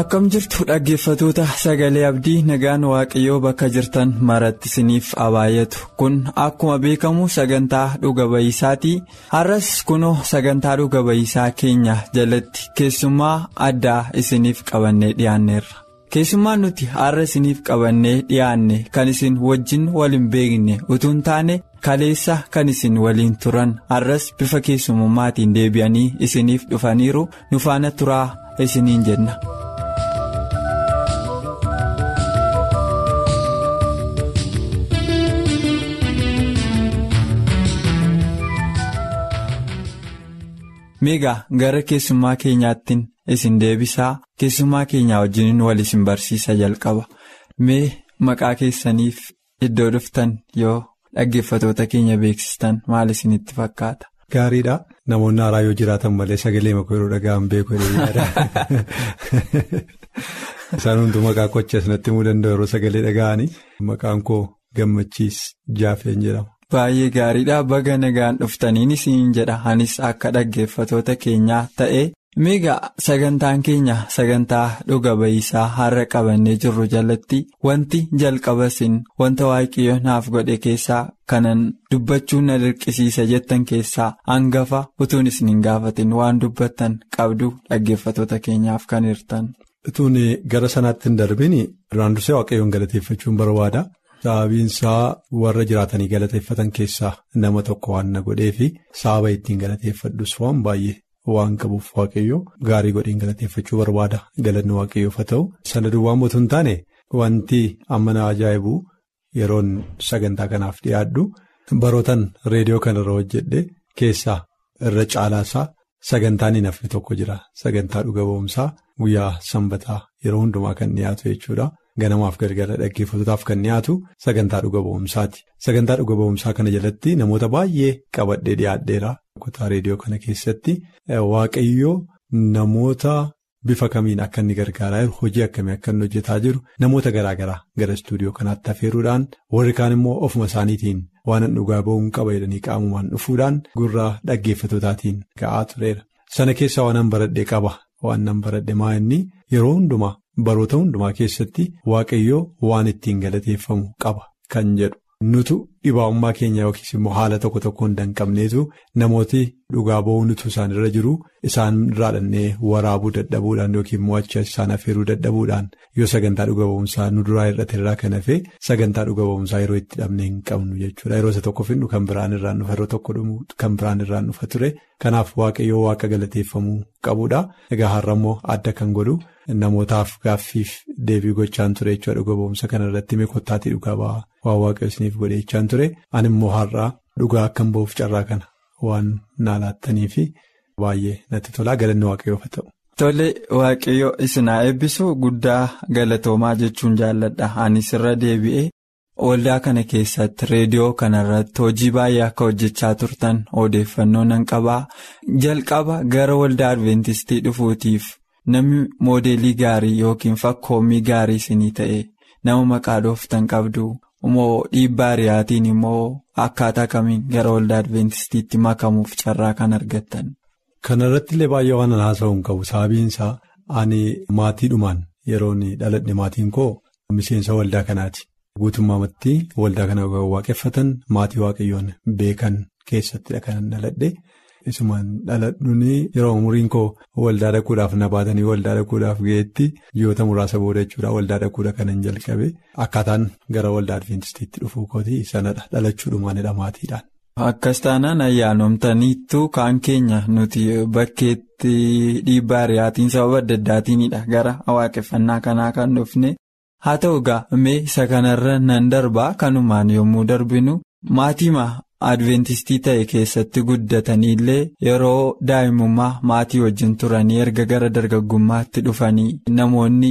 Akkam jirtu dhaggeeffatoota sagalee abdii nagaan waaqayyoo bakka jirtan maratti isiniif haa baay'atu kun akkuma beekamu sagantaa dhuga ba'iisaatii har'as kunoo sagantaa dhuga ba'iisaa keenya jalatti keessummaa addaa isiniif qabannee dhiyaanneerra. Keessummaan nuti har'a isiniif qabannee dhiyaanne kan isin wajjin wal hin beekne utuu hin taane kaleessa kan isin waliin turan har'as bifa keessummaaatiin deebi'anii isiniif dhufaniiru. Nu faana turaa isiniin jenna. Meegaa gara keessummaa keenyaattiin isin deebisaa keessummaa keenyaa wajjin wal isin barsiisa jalqaba mee maqaa keessaniif iddoo dhuftan yoo dhaggeeffatoota keenya beeksistan maal isinitti fakkaata. Gaariidha namoonni haaraa yoo jiraatan malee sagalee makoo yeroo dhaga'an beeku yaada. Isaan hunduu maqaa kochaas natti himuu danda'u yeroo sagalee dhaga'anii maqaan koo gammachiis jaafeen jedhama. Baay'ee gaariidha baga nagaan dhuftaniin isin jedha anis akka dhaggeeffatoota keenyaa ta'e miigaa sagantaan keenya sagantaa dhuga ba'iisaa har'a qabannee jirru jalatti wanti jalqaba isin wanta waaqayyo naaf godhe keessaa kanan dubbachuun na dirqisiisa jettan keessaa hangafa utuun isin hin gaafatin waan dubbattan qabdu dhaggeeffatoota keenyaaf kan hirtan. Utuun gara sanaatti hin darbin duraan dursee waaqayyoon galateeffachuun barbaada. Sababiin isaa warra jiraatanii galateeffatan keessaa nama tokko waan na godhee fi sababa ittiin galateeffadhus waan baay'ee waan qabuuf waaqayyoo gaarii godheen galateeffachuu barbaada galanni waaqayyoof haa ta'u. Sana duwwaa mootuu hin taane wanti amma na ajaa'ibu yeroon sagantaa kanaaf dhiyaadhu barootan reediyoo kanarra hojjedhe keessaa irra caalaasaa sagantaan hin hafne tokko jira sagantaa dhuga ba'umsaa guyyaa sanbataa yeroo hundumaa kan dhiyaatu jechuudha. Ganamaaf gargaara dhaggeeffatotaaf kan dhiyaatu sagantaa dhuga ba'umsaati. Sagantaa dhuga ba'umsaa kana jalatti namoota baay'ee qabadhee dhiyaadheera. Kutaa reediyoo kana keessatti waaqayyoo namoota bifa kamiin akka inni gargaaraa jiru hojii akkamii akka inni hojjetaa jiru namoota garaa garaa gara istuudiyoo kanaatti afeeruudhaan warri kaan immoo ofuma isaaniitiin waan dhugaa ba'uun qaba jedhanii qaamumaan dhufuudhaan gurra dhaggeeffatotaatiin ga'aa tureera. Sana keessaa waan baradhee qaba waan nan baradhe maa inni yeroo hundumaa. Baroota hundumaa keessatti waaqayyoo waan ittiin galateeffamu qaba kan jedhu nutu dhibaa'ummaa keenya yookiis immoo haala tokko tokko hin danqabneetu namooti dhugaa ba'uu nutu isaan irra jiru. Isaan irraa dhannee waraabuu dadhabuudhaan yookiin immoo achi isaan afeeruu dadhabuudhaan yoo sagantaa dhuga ba'umsaa nu duraa hir'ate irraa kan hafe sagantaa dhuga ba'umsaa yeroo itti dhabnee hin qabnu jechuudha. Yeroo isa tokko finnu kan biraan irraan dhufa yeroo tokko dhumu kan biraan irraan dhufa ture. Kanaaf waaqayyoo waaqa galateeffamuu qabudha egaa har'a immoo adda kan godhu. Namootaaf gaaffiif deebii gochaan ture jechuudha dhuga ba'umsa kana irratti. Mee kottaatii dhugaa ba'aa waan waaqayyo isiniif godhe jechaan ture ani immoo har'aa dhugaa akkan ba'uuf carraa kana waan naa laattanii fi baay'ee natti tolaa galanni waaqayyoof ta'u. Tole waaqayyo isinaa eebbisu guddaa galatoomaa jechuun jaalladha anis irra deebi'ee waldaa kana keessatti reediyoo kanarratti hojii baay'ee akka hojjechaa turtan odeeffannoo nan qabaa jalqaba gara waldaa adventistii dhufuutiif. Namni moodeelii gaarii yookiin fakkoommii gaarii isinii ta'e nama maqaa dhooftan qabdu immoo dhiibbaa hiriyaatiin immoo akkaataa kamiin gara waldaa adventistiitti makamuuf carraa kan argattan. Kana irratti illee baay'ee waan haasa'uu hin qabu sababiin isaa ani maatiidhumaan yeroon dhaladhe maatiin koo miseensa waldaa kanaati guutummaatti waldaa kana waaqeffatan maatii waaqayyoon beekan keessattidha kan dhaladhe. Isumaan dhaladhuun yeroo umuriin koo waldaa dhaquudhaaf na baatanii waldaa dhaquudhaaf ga'eetti ji'oota muraasa booda jechuudha waldaa dhaquudha kanan jalqabe. Akkaataan gara waldaa adventistiitti dhufuu kooti sanadha dhalachuudhumaanidha maatiidhaan. Akkas taanaan ayyaanomtaniittu kaan keenya nuti bakkeetti dhiibbaa hiriyaatiin sababa adda addaatiinidha. Gara waaqeffannaa kanaa kan dhufne. Haa ta'u egaa mee isa kanarra nan darbaa. Kanumaan yommuu darbinu maatiima adventistii ta'e keessatti guddatanii illee yeroo daa'imummaa maatii wajjin turanii erga gara dargaggummaatti dhufanii namoonni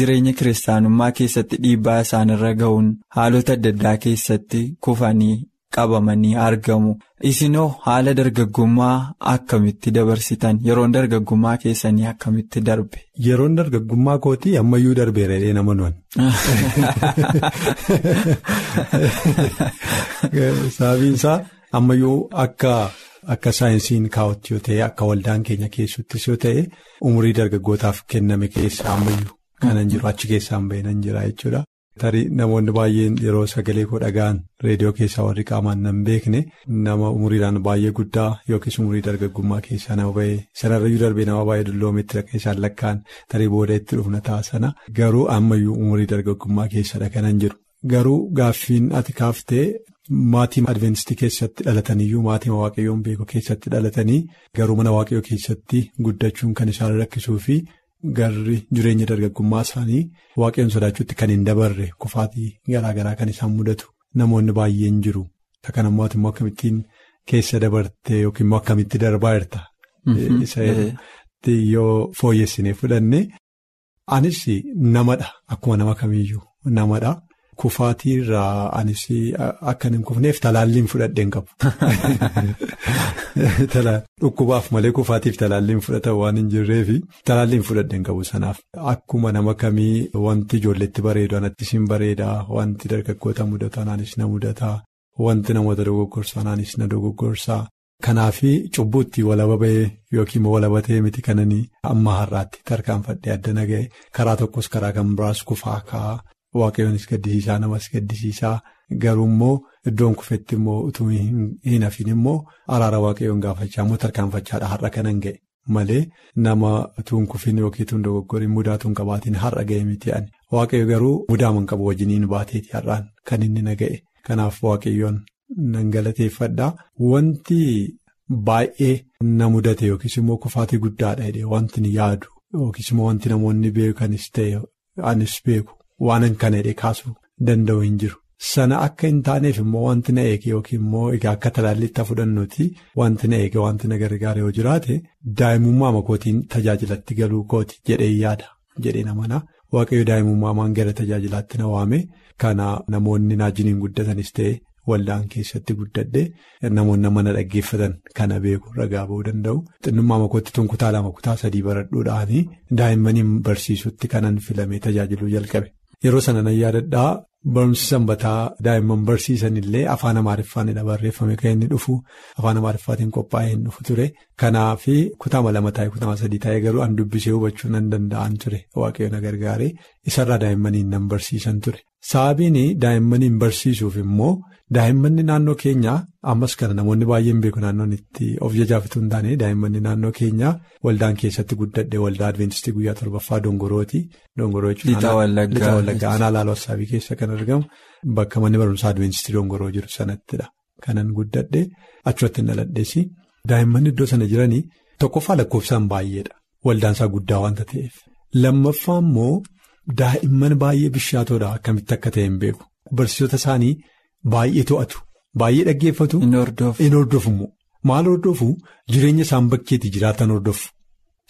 jireenya kiristaanummaa keessatti dhiibbaa isaanirra ga'uun haalota adda addaa keessatti kufanii qabamanii argamu isinoo haala dargaggummaa akkamitti dabarsitan yeroon dargaggummaa keessanii akkamitti darbe. Yeroon dargaggummaa kootii ammayyuu darbeera jedhee nama nuwan. Sababiin isaa ammayyuu akka akka saayinsiin kaa'utti yoo ta'e akka waldaan keenya keessattis yoo ta'e umurii dargaggootaaf kenname keessa ammayyuu kanan jiru achi keessaan bahinan jira jechuudha. Tarii namoonni baay'een yeroo sagalee koo dhaga'an reediyoo keessaa warri qaamaan nan beekne nama umuriidhaan baay'ee guddaa yookiis umurii dargaggummaa keessaa nama bahee sanarrayyuu darbee nama baay'ee dulloometti dhaqee isaan lakkaan tarii booda itti dhufna ta'a sana garuu ammayyuu umurii dargaggummaa keessadha kanan jiru. Garuu gaaffiin ati kaaftee maatii adventistii keessatti dhalataniyyuu maatii waaqayyoon beeku keessatti dhalatanii garuu mana waaqayyoo keessatti guddachuun kan isaan rakkisuu fi. Garri jireenya dargaggummaa isaanii waaqayyoon sodaachuutti kan hin dabarre kufaatii garaa garaa kan isaan mudatu namoonni baay'een jiru. Kan ammoo ati immoo akkamittiin keessa dabarte yookiin immoo akkamitti darbaa jirta. Isa yoo fooyyessinee fudhanne anis namadha akkuma nama kamiyyuu namadha. Kufaatii irraa anis akka hin kufneef talaalliin fudhadheen qabu. Dhukkubaaf malee kufaatiif talaalliin fudhatan waan hin jirreefi talaalliin fudhadheen qabu sanaaf. Akkuma nama kamii wanti ijoolleetti bareedu anattis hin bareedaa wanti dargaggoota mudatu anaanis na mudataa wanti namoota dogoggorsu anaanis na dogoggorsaa. Kanaafi cubbuutti walaba bahee yookiin walaba ta'ee miti kananii amma har'aatti tarkaanfadhee addana ga'e karaa tokkos karaa kan biraas kufaa ka'a. Waaqayyoonis gaddisiisaa namas gaddisiisaa. Garuu immoo iddoon kufetti immoo utuu hin hafin immoo araara waaqayyoon gaafachaa immoo tarkaanfachaadha har'a kanan ga'e. Malee nama utuu kufin yookiin utuu dogoggoriin mudaa utuu qabaatiin har'a ga'e miti ani waaqayyo garuu mudaa man qabu wajjiniin baateeti har'aan. Kan inni na ga'e. Kanaaf waaqayyoon nan galateeffadhaa wanti baay'ee na mudate yookiis immoo kufaatii guddaadha jedhee wanti yaadu yookiis immoo wanti namoonni beekanis ta'e anis beeku. Waanan kana hidhee kaasuu danda'u hin jiru. Sana akka hin taaneef immoo wanti na eege yookiin immoo egaa akka talaallitti fudhannuuti wanti na eege wanti na gargaare yoo jiraate daa'imummaa makootiin tajaajilatti galuu kooti jedhee yaada jedhee namana waaqayyo daa'imummaa gara tajaajilaatti na waame kana namoonni naajiniin guddatanis ta'e waldaan keessatti guddadhe namoonni mana dhaggeeffatan kana beeku ragaa ba'uu danda'u xinnummaa makootti tun kutaa lama kutaa sadii baradhuudhaanii daa'immaniin barsiisutti kanan filame tajaajiluu jalqabe. Yeroo sana nan yaadadhaa barumsi sanbataa daa'imman barsiisan illee afaan amaariffaanidha barreeffame kan inni dhufu afaan amaariffaatiin qophaa'ee hin dhufu ture. Kanaaf kutaama lama taa'e kutaama sadii taa'e garuu an dubbisee hubachuu nan danda'an ture. Waaqayyo na gargaare isarraa daa'immaniin nan barsiisan ture. Sababiin daa'immaniin barsiisuuf immoo daa'immanni naannoo keenyaa ammas kana namoonni baay'een beeku naannoon itti of jajaafituu hin taane daa'immanni naannoo keenyaa waldaan keessatti guddadhe waldaa adventistii guyyaa torbaffaa dongorooti. Lixa Wallaggaa aanaa laaloo Assaabii keessa kan argamu bakka manni barumsaa adventistii dongoroo jiru sanattidha. Kanan guddadhe achirratti dhaladhees daa'imman iddoo sana jiranii tokkoffaa lakkoofsaan baay'eedha. Waldaan isaa guddaa waanta ta'eef. Lammaffaa immoo daa'imman baay'ee bishaatoodha akkamitti akka ta'e hin beeku. Barsiisota isaanii baay'ee to'atu. Baay'ee dhaggeeffatu. Hin hordofu immoo maal hordofu jireenya isaan bakkeetti jiraatan hordofu.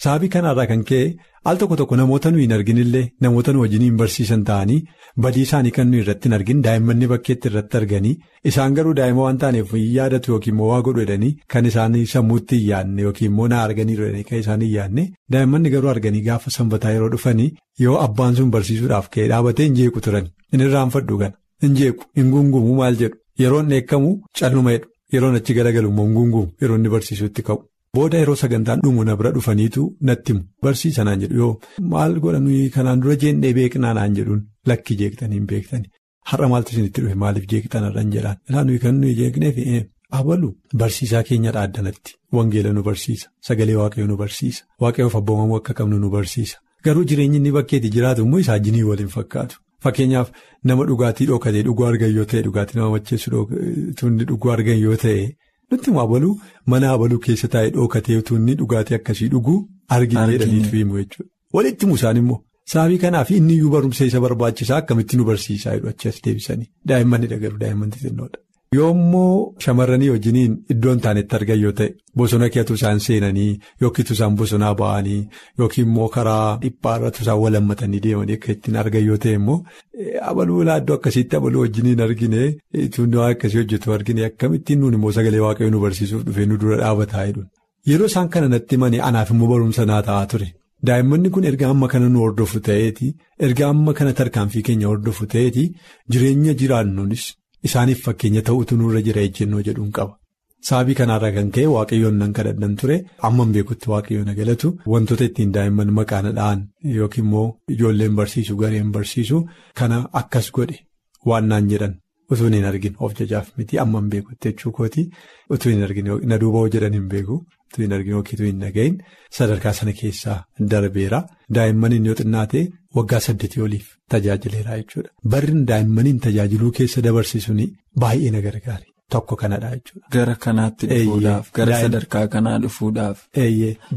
Sababii kanarraa kan ka'e al tokko tokko namoota nuyi hin arginillee namoota nu wajjiniin barsiisan ta'anii badii isaanii kan nuyi irratti hin argin daa'immanni bakkeetti irratti arganii isaan garuu daa'ima waan taaneef hin yaadatu yookiin immoo waa godhu jedhanii kan isaanii sammuutti hin yaadne yookiin immoo na arganii jedhanii kan isaanii hin yaadne daa'immanni garuu arganii gaafa sanbataa yeroo dhufanii yoo abbaan sun barsiisuudhaaf ka'e dhaabatee hin jeequ turan hin irraanfadhu gana hin jeequ hin gungumu maal jedhu? Yeroon dheekkamu calluma jedhu yeroon achi garagalu immoo hin gungumu yeroo inni barsiisuutti ka'u. Booda yeroo sagantaan dhumu na bira dhufaniitu natti himu barsiisa naan jedhu. Yoo maal godha nuyi kanaan dura jeendhee beeknaa naan jedhuun lakki jeeqtanii hin beektani har'a maaltu isinitti dhufe? Maaliif jeeqtan har'an jedhaan? Ilaa nuyi kan nuyi jeeqneef abalu. Barsiisaa keenyadha addanatti wangeela nu barsiisa. Sagalee waaqayyo nu barsiisa. Waaqayyoof abboomamuu akka qabnu nu barsiisa. Garuu jireenyi inni bakkeetti jiraatu immoo isaa jinii waliin fakkaatu. Fakkeenyaaf nama dhugaatii dhokatee dhuguu argan yoo ta'e dhugaatii nama macheessu tunni dhuguu argan yoo ta'e. Nutti immoo abaluu mana abaluu keessa taa'ee dhookatee tunni dhugaatii akkasii dhuguu arginu jedhaniitu himu jechuudha. Walitti himu isaan immoo Sababii kanaaf inni iyyuu barumsa isa barbaachisaa akkamitti nu barsiisaa jedhu achi as deebisanii daa'immanidha garuu daa'imman xixinnoodha. Yoommoo shamarranii wajjiniin iddoon taanetti argan yoo ta'e bosona keetu isaan seenanii yookiin isaan bosonaa ba'anii yookiin immoo karaa dhiphaarratti isaan wal hammatanii deemanii akka ittiin argan yoo ta'e immoo abaluu laaddoo akkasiitti abaluu wajjiniin argine tuunnoo akkasii hojjetu argine akkamittiin nuun immoo sagalee waaqayyoo nu barsiisuuf dhufee nu dura dhaabataa jedhu. Yeroo isaan kana natti himanii anaaf immoo barumsa naa ta'aa ture. Daa'immanni kun erga amma kana nu hordofu ta'eeti erga amma kana tarkaanfii keenya hordofu ta'eeti jireenya jiraannuunis isaaniif fakkeenya ta'utu nurra jira ejjennoo jedhuun qaba. Sababii kanaarraa kan ka'e waaqayyoon nan kadhadhan ture. Amman beekutti waaqayyoon galatu. Wantoota ittiin daa'imman maqaana dha'an yookiin immoo ijoolleen barsiisu gareen barsiisu kana akkas godhe waan naan jedhan. Utuu hin argin of jajaaf miti. Amman beekutti jechuu kooti. Utuu hin argin na duuba jedhan hin beeku. Utuu hin argin yookiin hin dhagahin sadarkaa sana keessaa darbeera daa'immaniin yoo xinnaate waggaa saddeetii oliif tajaajileera jechuudha. Barri daa'immaniin tajaajiluu keessa dabarsisuun baay'ee na gargaari tokko kanadha jechuudha. Gara kanaatti dhufuudhaaf gara sadarkaa kanaa dhufuudhaaf.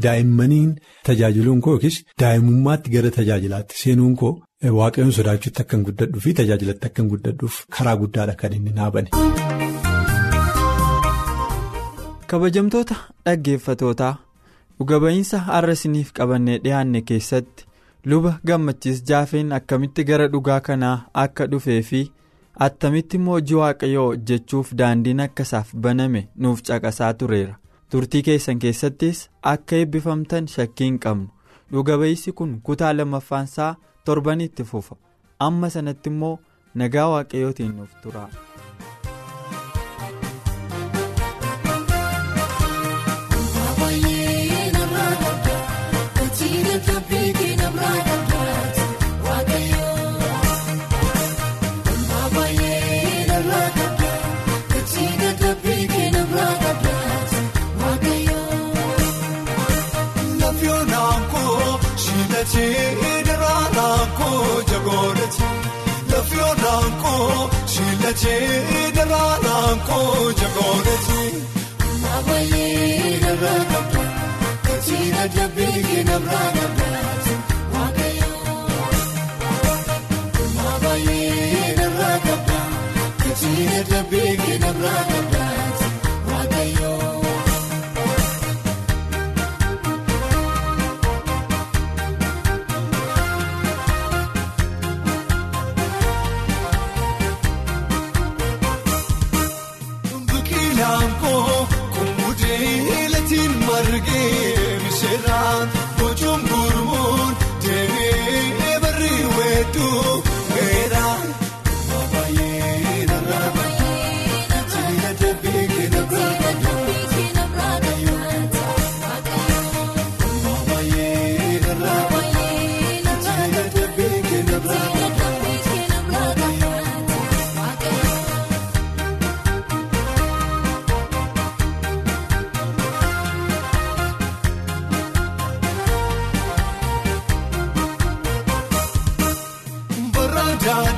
Daa'immaniin tajaajiluun koo yookiis daa'imummaatti gara tajaajilaatti seenuun koo waaqayyoon sodaachuutti akkan guddadhuu fi tajaajilatti akkan guddadhuuf karaa guddaadha kan inni naabane. Kabajamtoota dhaggeeffatootaa dhuga ba'iinsa har'a isiniif qabannee dhiyaanne keessatti luba gammachiis jaafeen akkamitti gara dhugaa kanaa akka dhufee fi attamitti immoo hojii waaqayyoo hojjechuuf daandiin akka isaaf baname nuuf caqasaa tureera. Turtii keessan keessattis akka eebbifamtan hin qabnu. Dhuga ba'iinsi kun kutaa lammaffaansaa torbanitti fufa amma sanatti immoo nagaa waaqayyootiin nuuf tura. Shilachee daraaraan koo jagooleeti. Maabaayee narraa qabda kachiina dabee narraa qabda waaqayyoo. Maabaayee narraa qabda kachiina dabee narraa qabda waaqayyoo.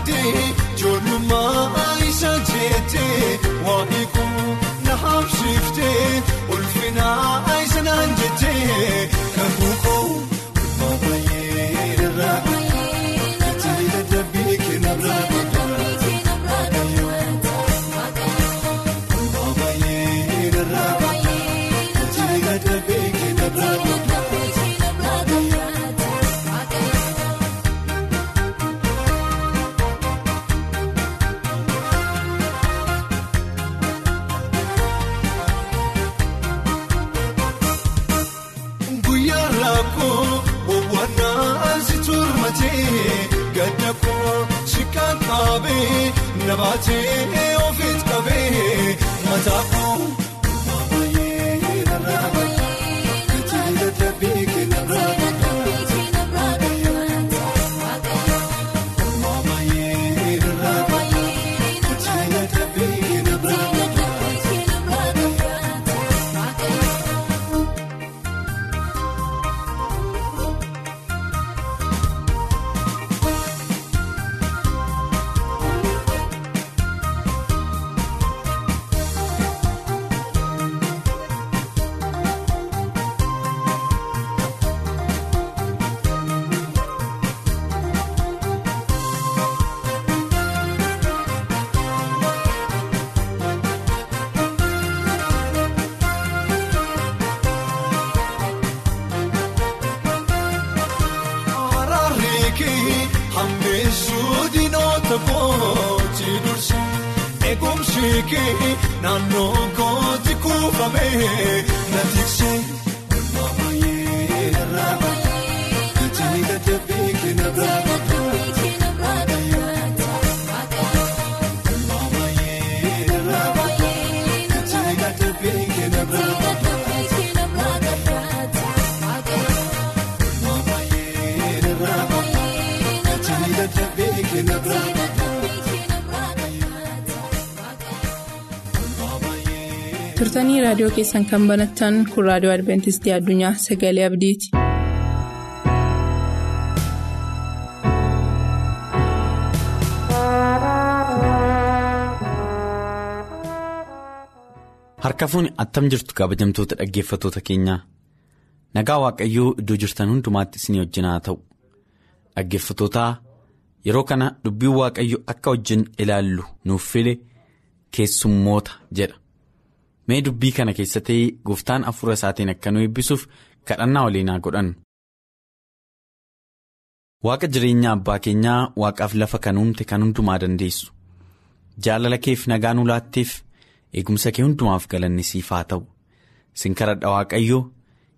jettee joolummaa isa jettee waan eeguuf na habsiiftee ulfinaa isa naan jettee. Nabaatee ofiis qabee mataa naannoo kooti kuufamee na tiksee turtanii raadiyoo keessan kan banattan kun raadiyoo adventistii addunyaa sagalee abdiiti. Harka fuuni attam jirtu kabajamtoota dhaggeeffattoota keenyaa nagaa waaqayyoo iddoo jirtan hundumaatti isinii wajjin ta'u. Dhaggeeffattootaa yeroo kana dubbiin waaqayyo akka wajjin ilaallu nuuf file keessummoota jedha mee dubbii kana keessatti gooftaan hafuura isaatiin akka nu eebbisuuf kadhannaa waliin haa godhannu. Waaqa jireenya abbaa keenyaa waaqaaf lafa kan uumte kan hundumaa dandeessu jaalala keef nagaa nu laatteef. eegumsa kee hundumaaf galanni siif haa ta'u sin kadhadha waaqayyoo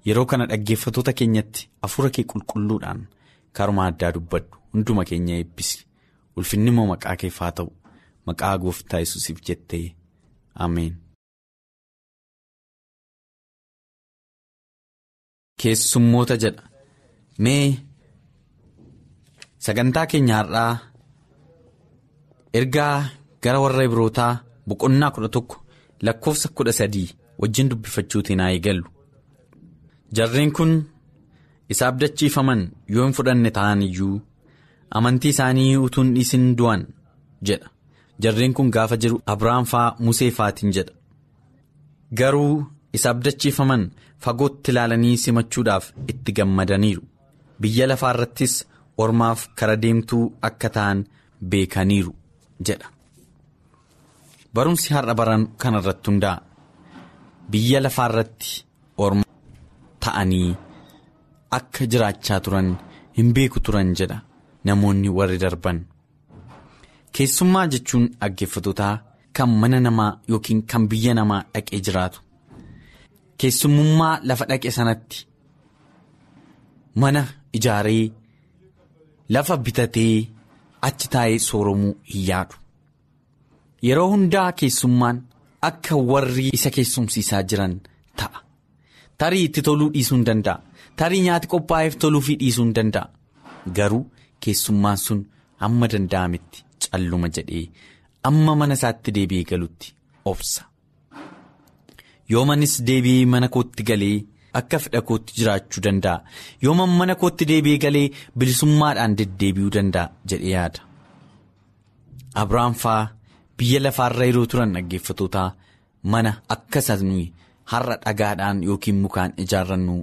yeroo kana dhaggeeffatoota keenyatti hafuura kee qulqulluudhaan karuma addaa dubbadhu hunduma keenya eebbisi ulfinni immoo maqaa keef haa ta'u maqaa gooftaa yesuusiif jettee ameen. Keessummoota jedha. Mee sagantaa keenya har'aa ergaa gara warra Ibrootaa. boqonnaa kudha tokko lakkoofsa kudha sadii wajjin dubbifachuutiin haa eegallu. Jarreen kun isa abdachiifaman yoo hin fudhanne ta'an iyyuu amantii isaanii utuu hin dhiisin du'an jedha. Jarreen kun gaafa jiru abrahaam faa musee faatiin jedha. Garuu isa abdachiifaman fagootti ilaalanii simachuudhaaf itti gammadaniiru. Biyya lafaa irrattis ormaaf kara deemtuu akka ta'an beekaniiru jedha. barumsi har'a baran kana irratti hundaa'a biyya lafaa irratti orma ta'anii akka jiraachaa turan hin beeku turan jedha namoonni warri darban. Keessummaa jechuun dhaggeeffatootaa kan mana namaa yookiin kan biyya namaa dhaqee jiraatu keessummummaa lafa dhaqe sanatti mana ijaaree lafa bitatee achi taa'ee sooromuu hin yaadu. Yeroo hundaa keessummaan akka warri isa keessumsiisaa jiran ta'a. Tarii itti toluu dhiisuu hin danda'a. Tarii nyaati qophaa'eef toluufii dhiisuu hin danda'a. Garuu keessummaan sun hamma danda'ametti calluma jedhee amma mana isaatti deebi'ee galutti obsa. Yoomanis deebi'ee mana kootti galee akka fedha kootti jiraachuu danda'a. Yooman mana kootti deebi'ee galee bilisummaadhaan deddeebi'uu danda'a jedhee yaada. Abiraan faa. biyya lafaarra yeroo turan dhaggeeffatootaa mana akka nuyi har'a dhagaadhaan yookiin mukaan ijaarrannu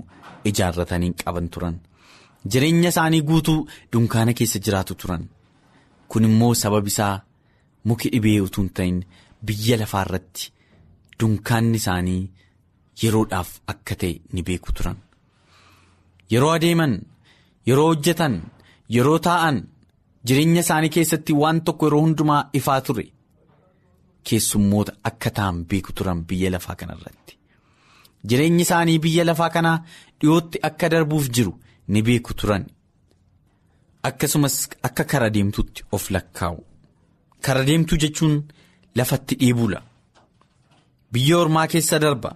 ijaarratanii qaban turan jireenya isaanii guutuu dunkaana keessa jiraatu turan kun immoo sababi isaa muki dhibee utuu hin ta'in biyya lafaarratti dunkaanni isaanii yeroodhaaf akka ta'e ni beeku turan. Yeroo adeeman yeroo hojjetan yeroo taa'an jireenya isaanii keessatti waan tokko yeroo hundumaa ifaa ture. Keessummoota akka ta'an beeku turan biyya lafaa kanarratti jireenyi isaanii biyya lafaa kanaa dhiyootti akka darbuuf jiru ni beeku turan. Akkasumas akka kara deemtuutti of lakkaa'u. Kara deemtuu jechuun lafatti dhiibula biyya ormaa keessa darba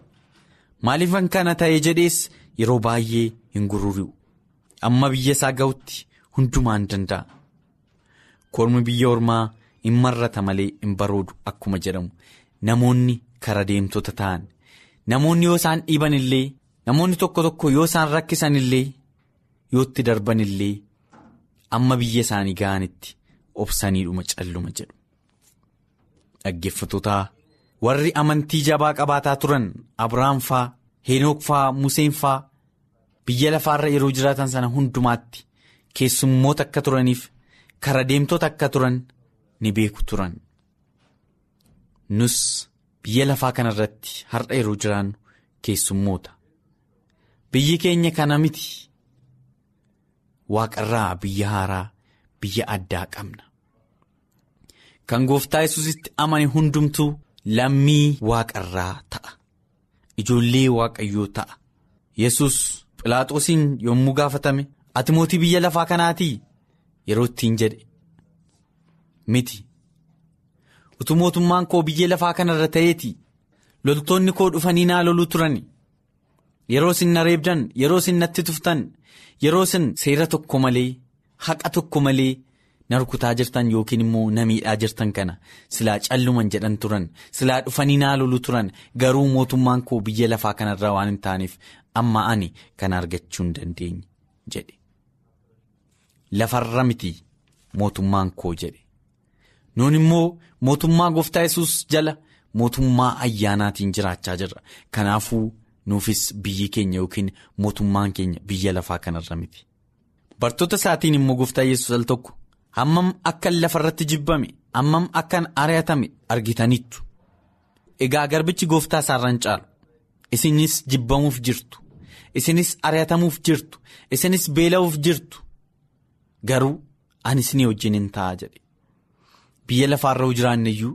maaliifan kana ta'e jedhees yeroo baay'ee hin gururi'u amma biyya isaa ga'utti hundumaan danda'a kormi biyya ormaa. hin marrata malee hin baroodu akkuma jedhamu namoonni kara deemtota ta'an namoonni yoo isaan dhiiban illee namoonni tokko tokko yoo isaan rakkisan illee yoo itti darban illee amma biyya isaanii ga'anitti obsaniidhuma calluma jedhu. Dhaggeeffatootaa warri amantii jabaa qabaataa turan Abiraam faa Heenook faa Museen faa biyya lafaarra yeroo jiraatan sana hundumaatti keessummoota akka turaniif kara deemtota akka turan. ni beeku turan. Nus biyya lafaa kana irratti har'a yeroo jiraannu keessummoota. Biyyi keenya kana miti. Waaqarraa biyya haaraa biyya addaa qabna. Kan gooftaa yesuusitti amane hundumtuu lammii waaqarraa ta'a. Ijoollee waaqayyoo ta'a. Yesus Philaaxoosiin yommuu gaafatame ati mootii biyya lafaa kanaatii yeroo ittiin jedhe miti. Utuu mootummaan koo biyya lafaa kanarra ta'eeti loltoonni koo dhufanii naa loluu turan yeroo isin na reebdan yeroo isin natti tuftan yeroo isin seera tokko malee haqa tokko malee na rukutaa jirtan yookiin immoo na miidhaa jirtan kana silaa calluman jedhan turan silaa dhufanii naa loluu turan garuu mootummaan koo biyya lafaa kanarraa waan hin taaneef amma ani kana argachuu hin dandeenye jedhe lafarra miti mootummaan koo jedhe. Nuun immoo mootummaa gooftaa yesus jala mootummaa ayyaanaatiin jiraachaa jirra. Kanaafuu nuufis biyyi keenya yookiin mootummaan keenya biyya lafaa kanarra miti. Bartoota isaatiin immoo gooftaa yesus al tokko hammam akkan lafarratti jibbame hammam akkan ari'atame argitaniittu. Egaa garbichi gooftaa isaarraan caalu isinis jibbamuuf jirtu isinis ari'atamuuf jirtu isinis beela'uuf jirtu garuu ani isinii wajjin hin ta'a jedhe. Biyya lafaarra jiraanne iyyuu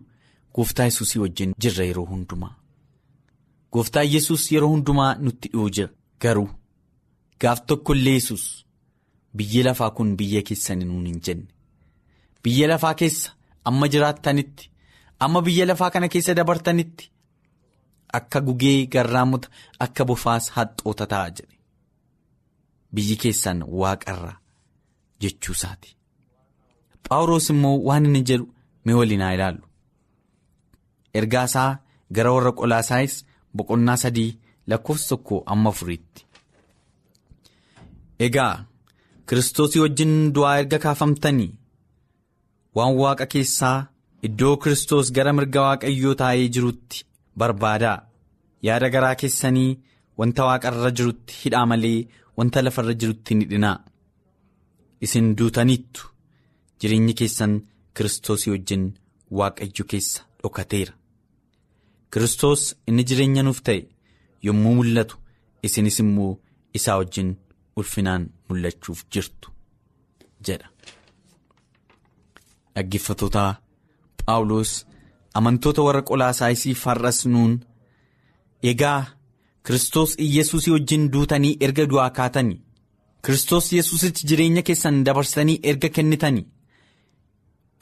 gooftaa yesuusii wajjin jirra yeroo hundumaa. Gooftaa yesus yeroo hundumaa nutti dhi'uu jira garuu gaaf tokko illee yesus biyyi lafaa kun biyya keessan nuun hin jenne. Biyya lafaa keessa amma jiraattanitti amma biyya lafaa kana keessa dabartanitti akka gugee garraamota akka bofaas haxxoota ta'a jedhe. Biyyi keessan waaqarraa jechuusaati. Phaawulos immoo waan inni jedhu mee waliin haa ilaallu. Ergaa isaa gara warra qolaasaayis boqonnaa sadii lakkoofsa tokko amma afuriitti. Egaa Kiristoosii wajjin du'aa erga kaafamtanii waan waaqa keessaa iddoo Kiristoos gara mirga waaqayyoo taa'ee jirutti barbaadaa yaada garaa keessanii wanta waaqarra jirutti hidhaa malee wanta lafarra jirutti hin hidhinaa. Isin duutaniittu. Jireenyi keessan Kiristoosii wajjin waaqayyo keessa dhokateera. Kiristoos inni jireenya nuuf ta'e yommuu mul'atu isinis immoo isaa wajjin ulfinaan mul'achuuf jirtu jedha. Dhaggeeffattoota Phaawulos amantoota warra qolaasaayisiif har'as nuun egaa Kiristoos Iyyasuusii wajjin duutanii erga du'aa kaatanii Kiristoos Yesuusitti jireenya keessan dabarsitanii erga kennitanii.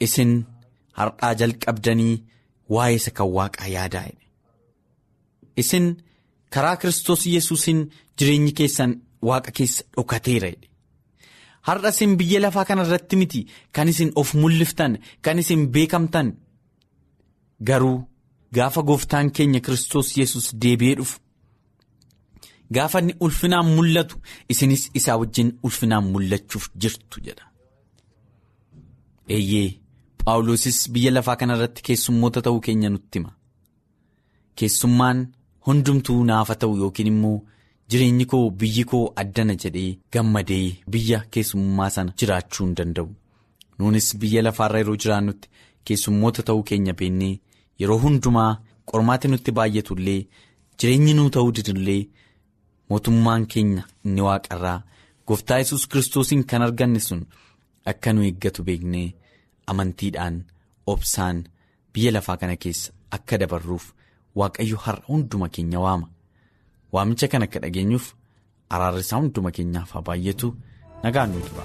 Isin har'aa jalqabdanii waa'ee isa kan waaqaa yaadaa Isin karaa Kiristoos Yesuusiin jireenyi keessan waaqa keessa dhokateera. Har'a isin biyya lafaa kana irratti miti kan isin of mul'iftan kan isin beekamtan garuu gaafa gooftaan keenya Kiristoos Yesuus deebi'ee dhufu. Gaafa inni ulfinaan mul'atu isinis isaa wajjin ulfinaan mul'achuuf jirtu jedha. Eeyyee Phaawulosis biyya lafaa kana irratti keessummoota ta'uu keenya nutti hima. Keessummaan hundumtuu naafa ta'u yookiin immoo jireenyi koo biyyi koo addana jedhee gammadee biyya keessummaa sana jiraachuu hin danda'u. Nuunis biyya lafaarra yeroo jiraannutti keessummoota ta'uu keenya beennee yeroo hundumaa qormaati nutti baay'atullee jireenyi nuu ta'uu didullee. mootummaan keenya inni waaqarraa gooftaa yesus kiristoosiin kan arganne sun akka nu eeggatu beeknee amantiidhaan obsaan biyya lafaa kana keessa akka dabarruuf waaqayyo har'a hunduma keenya waama waamicha kan akka dhageenyuuf araarri isaa hunduma keenyaaf haa baay'atu nagaan nu tura.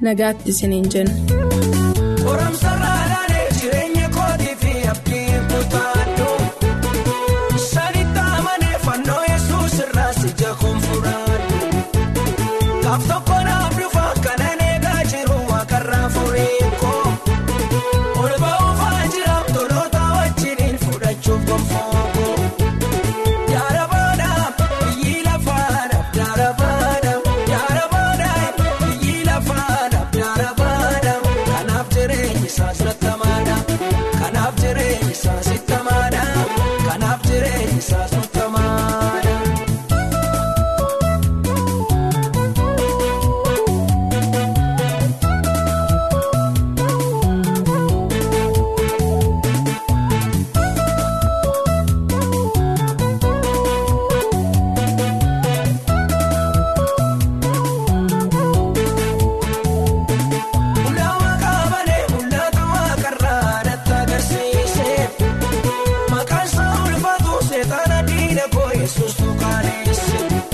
Nagaatti isiniin jenna. Koramsarraadhaan Christian.